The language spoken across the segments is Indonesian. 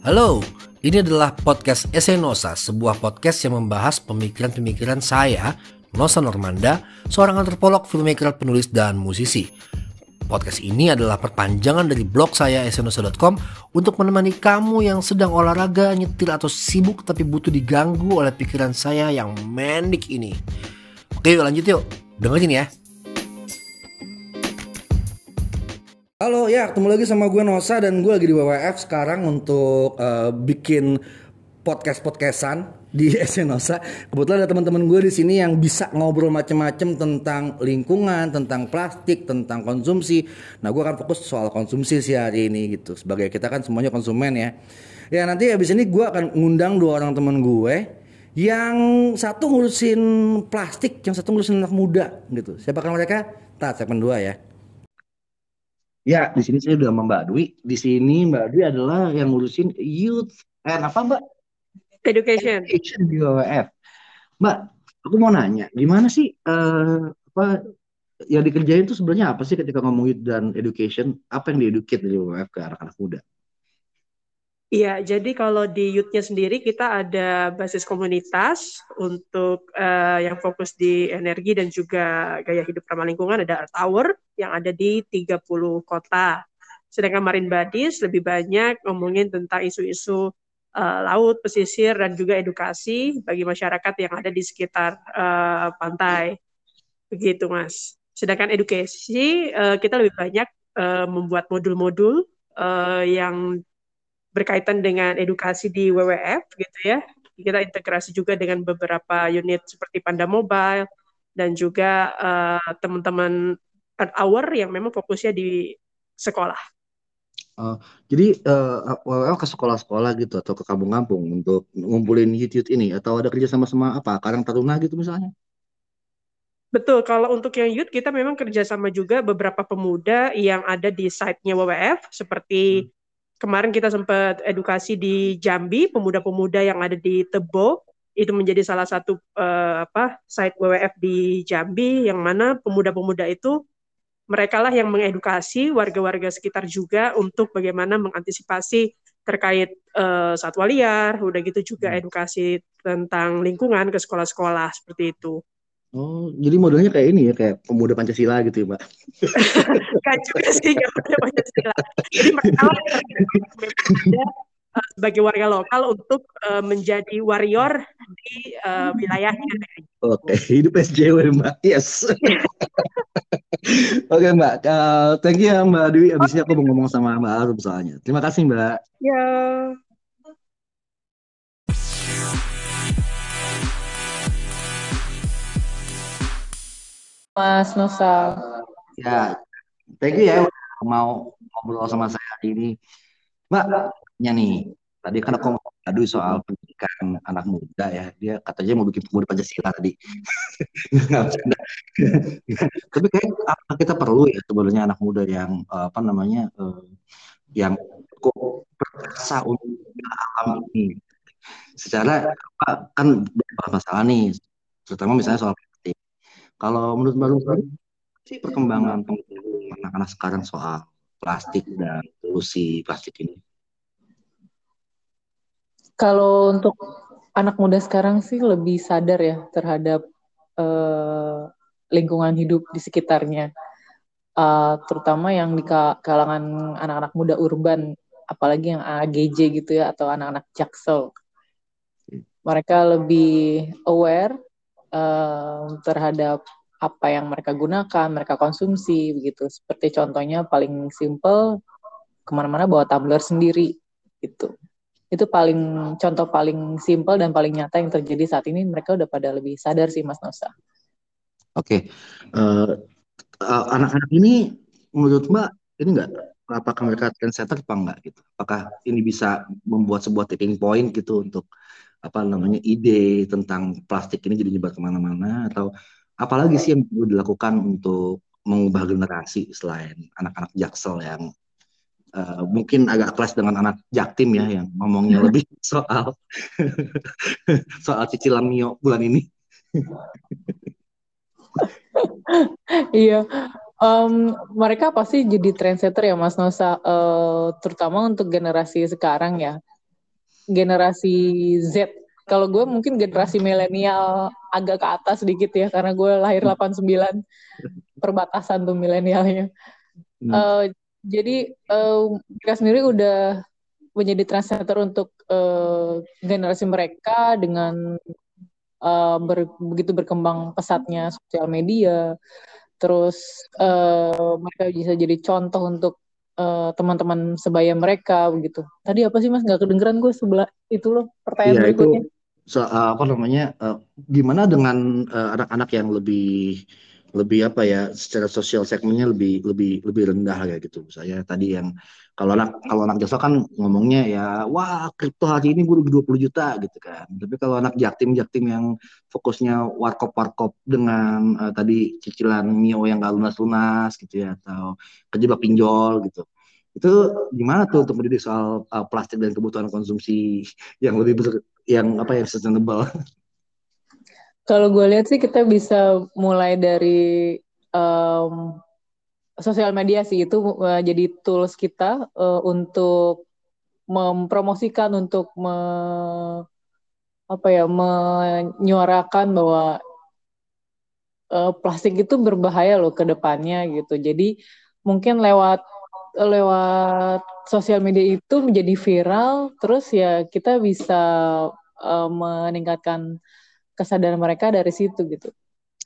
Halo, ini adalah podcast Esenosa, sebuah podcast yang membahas pemikiran-pemikiran saya, Nosa Normanda, seorang antropolog, filmmaker, penulis, dan musisi. Podcast ini adalah perpanjangan dari blog saya esenosa.com untuk menemani kamu yang sedang olahraga, nyetir, atau sibuk tapi butuh diganggu oleh pikiran saya yang mendik ini. Oke, lanjut yuk. Dengerin ya. Halo ya, ketemu lagi sama gue Nosa dan gue lagi di WWF sekarang untuk uh, bikin podcast-podcastan di Esenosa. Kebetulan ada teman-teman gue di sini yang bisa ngobrol macam-macam tentang lingkungan, tentang plastik, tentang konsumsi. Nah, gue akan fokus soal konsumsi sih hari ini gitu. Sebagai kita kan semuanya konsumen ya. Ya nanti habis ini gue akan ngundang dua orang teman gue yang satu ngurusin plastik, yang satu ngurusin anak muda gitu. Siapa kan mereka? Tak segmen dua ya. Ya, di sini saya udah sama Mbak Dwi. Di sini Mbak Dwi adalah yang ngurusin youth and apa Mbak? Education. Education di WWF. Mbak, aku mau nanya, gimana sih uh, apa yang dikerjain itu sebenarnya apa sih ketika ngomong youth dan education? Apa yang dieducate dari WWF ke anak-anak muda? Iya, jadi kalau di youth-nya sendiri kita ada basis komunitas untuk uh, yang fokus di energi dan juga gaya hidup ramah lingkungan ada Tower yang ada di 30 kota. Sedangkan Marine Badis lebih banyak ngomongin tentang isu-isu uh, laut, pesisir dan juga edukasi bagi masyarakat yang ada di sekitar uh, pantai. Begitu, Mas. Sedangkan edukasi uh, kita lebih banyak uh, membuat modul-modul uh, yang berkaitan dengan edukasi di WWF gitu ya. Kita integrasi juga dengan beberapa unit seperti Panda Mobile dan juga uh, teman-teman Earth Hour yang memang fokusnya di sekolah. Uh, jadi uh, WWF ke sekolah-sekolah gitu atau ke kampung-kampung untuk ngumpulin youth ini atau ada kerja sama-sama apa Karang Taruna gitu misalnya? Betul, kalau untuk yang youth kita memang kerjasama juga beberapa pemuda yang ada di site-nya WWF seperti hmm kemarin kita sempat edukasi di Jambi pemuda-pemuda yang ada di Tebo itu menjadi salah satu uh, apa site WWF di Jambi yang mana pemuda-pemuda itu mereka lah yang mengedukasi warga-warga sekitar juga untuk bagaimana mengantisipasi terkait uh, satwa liar, udah gitu juga hmm. edukasi tentang lingkungan ke sekolah-sekolah seperti itu. Oh, jadi modelnya kayak ini ya, kayak pemuda Pancasila gitu ya, Mbak? kan juga sih, nggak pemuda Pancasila. Jadi mereka uh, sebagai warga lokal untuk uh, menjadi warrior di uh, wilayahnya. Oke, okay. hidup SJW, Mbak. Yes. Oke, okay, Mbak. Uh, thank you ya, Mbak Dwi. Abisnya aku mau ngomong sama Mbak Arum soalnya. Terima kasih, Mbak. Ya. Mas Nusa. Ya, thank you ya mau ngobrol sama saya hari ini. Mbak, ya nih, tadi kan aku mau adu soal pendidikan anak muda ya. Dia katanya mau bikin pemuda Pancasila tadi. Tapi kayak kita perlu ya sebenarnya anak muda yang apa namanya uh, yang kok perkasa untuk alam ini. Secara apa, kan masalah nih, terutama misalnya soal kalau menurut Mbak Lutfi, sih perkembangan anak-anak sekarang soal plastik dan polusi plastik ini? Kalau untuk anak muda sekarang sih lebih sadar ya terhadap uh, lingkungan hidup di sekitarnya, uh, terutama yang di kalangan anak-anak muda urban, apalagi yang AGJ gitu ya atau anak-anak jaksel. Mereka lebih aware uh, terhadap apa yang mereka gunakan, mereka konsumsi begitu. Seperti contohnya paling simple ke mana-mana bawa tumbler sendiri gitu. Itu paling contoh paling simple dan paling nyata yang terjadi saat ini. Mereka udah pada lebih sadar sih Mas Nosa. Oke, okay. uh, eh, uh, anak-anak ini menurut Mbak ini enggak apakah mereka trendsetter apa enggak gitu? Apakah ini bisa membuat sebuah tipping point gitu untuk apa namanya ide tentang plastik ini jadi nyebar ke mana-mana atau apalagi sih yang perlu dilakukan untuk mengubah generasi selain anak-anak jaksel yang uh, mungkin agak kelas dengan anak jaktim ya yang ngomongnya lebih soal soal cicilan mio bulan ini. iya, um, mereka pasti jadi trendsetter ya Mas Nosa, uh, terutama untuk generasi sekarang ya generasi Z. Kalau gue mungkin generasi milenial agak ke atas sedikit ya karena gue lahir 89 perbatasan tuh milenialnya. Hmm. Uh, jadi uh, mereka sendiri udah menjadi translator untuk uh, generasi mereka dengan uh, ber, begitu berkembang pesatnya sosial media, terus uh, mereka bisa jadi contoh untuk teman-teman uh, sebaya mereka begitu. Tadi apa sih mas? Gak kedengeran gue sebelah itu loh pertanyaan ya, berikutnya. Itu, so, uh, apa namanya? Uh, gimana dengan anak-anak uh, yang lebih lebih apa ya secara sosial segmennya lebih lebih lebih rendah kayak gitu. Misalnya tadi yang kalau anak kalau anak jasa kan ngomongnya ya wah kripto hari ini gue rugi 20 juta gitu kan. Tapi kalau anak jaktim jaktim yang fokusnya warkop warkop dengan uh, tadi cicilan mio yang gak lunas lunas gitu ya atau kejebak pinjol gitu. Itu gimana tuh untuk mendidik soal uh, plastik dan kebutuhan konsumsi yang lebih besar yang apa yang sustainable Kalau gue lihat sih kita bisa mulai dari um, sosial media sih itu uh, jadi tools kita uh, untuk mempromosikan untuk me, apa ya menyuarakan bahwa uh, plastik itu berbahaya loh ke depannya gitu. Jadi mungkin lewat lewat sosial media itu menjadi viral terus ya kita bisa uh, meningkatkan kesadaran mereka dari situ gitu.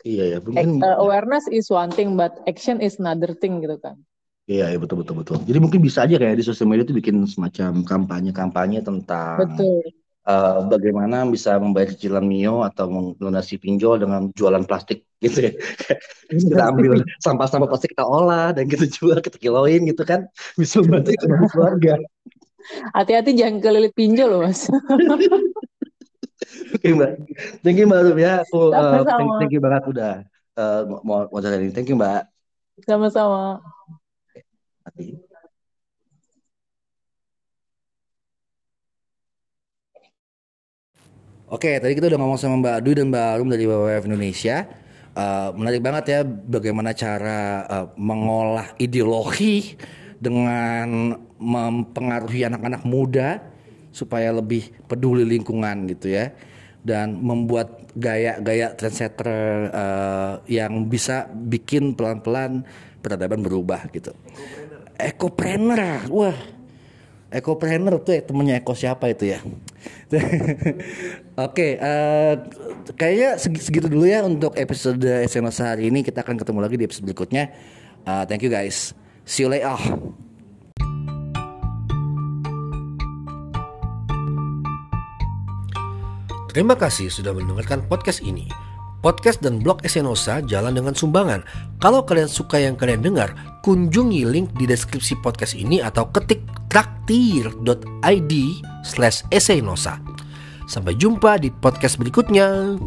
Iya ya, mungkin uh, awareness is one thing but action is another thing gitu kan. Iya, ya, betul betul betul. Jadi mungkin bisa aja kayak di sosial media itu bikin semacam kampanye-kampanye tentang betul. Uh, bagaimana bisa membayar cicilan mio atau melunasi pinjol dengan jualan plastik gitu ya. kita ambil sampah-sampah plastik kita olah dan kita jual, kita kiloin gitu kan. Bisa membantu keluarga. Hati-hati jangan kelilit pinjol loh, Mas. Oke Mbak. Thank you Mbak Rum ya. Aku uh, thank, thank you banget udah uh, mau mau ini. Thank you Mbak. Sama-sama. Oke, tadi kita udah ngomong sama Mbak Dwi dan Mbak Rum dari WWF Indonesia. Uh, menarik banget ya bagaimana cara uh, mengolah ideologi dengan mempengaruhi anak-anak muda supaya lebih peduli lingkungan gitu ya dan membuat gaya-gaya trendsetter uh, yang bisa bikin pelan-pelan peradaban berubah gitu. Ekopreneur, wah, ekopreneur tuh ya temennya Eko siapa itu ya? Oke, okay, uh, eh, kayaknya segitu dulu ya untuk episode SNS hari ini. Kita akan ketemu lagi di episode berikutnya. Uh, thank you guys. See you later. Terima kasih sudah mendengarkan podcast ini. Podcast dan blog Esenosa jalan dengan sumbangan. Kalau kalian suka yang kalian dengar, kunjungi link di deskripsi podcast ini atau ketik traktir.id slash esenosa. Sampai jumpa di podcast berikutnya.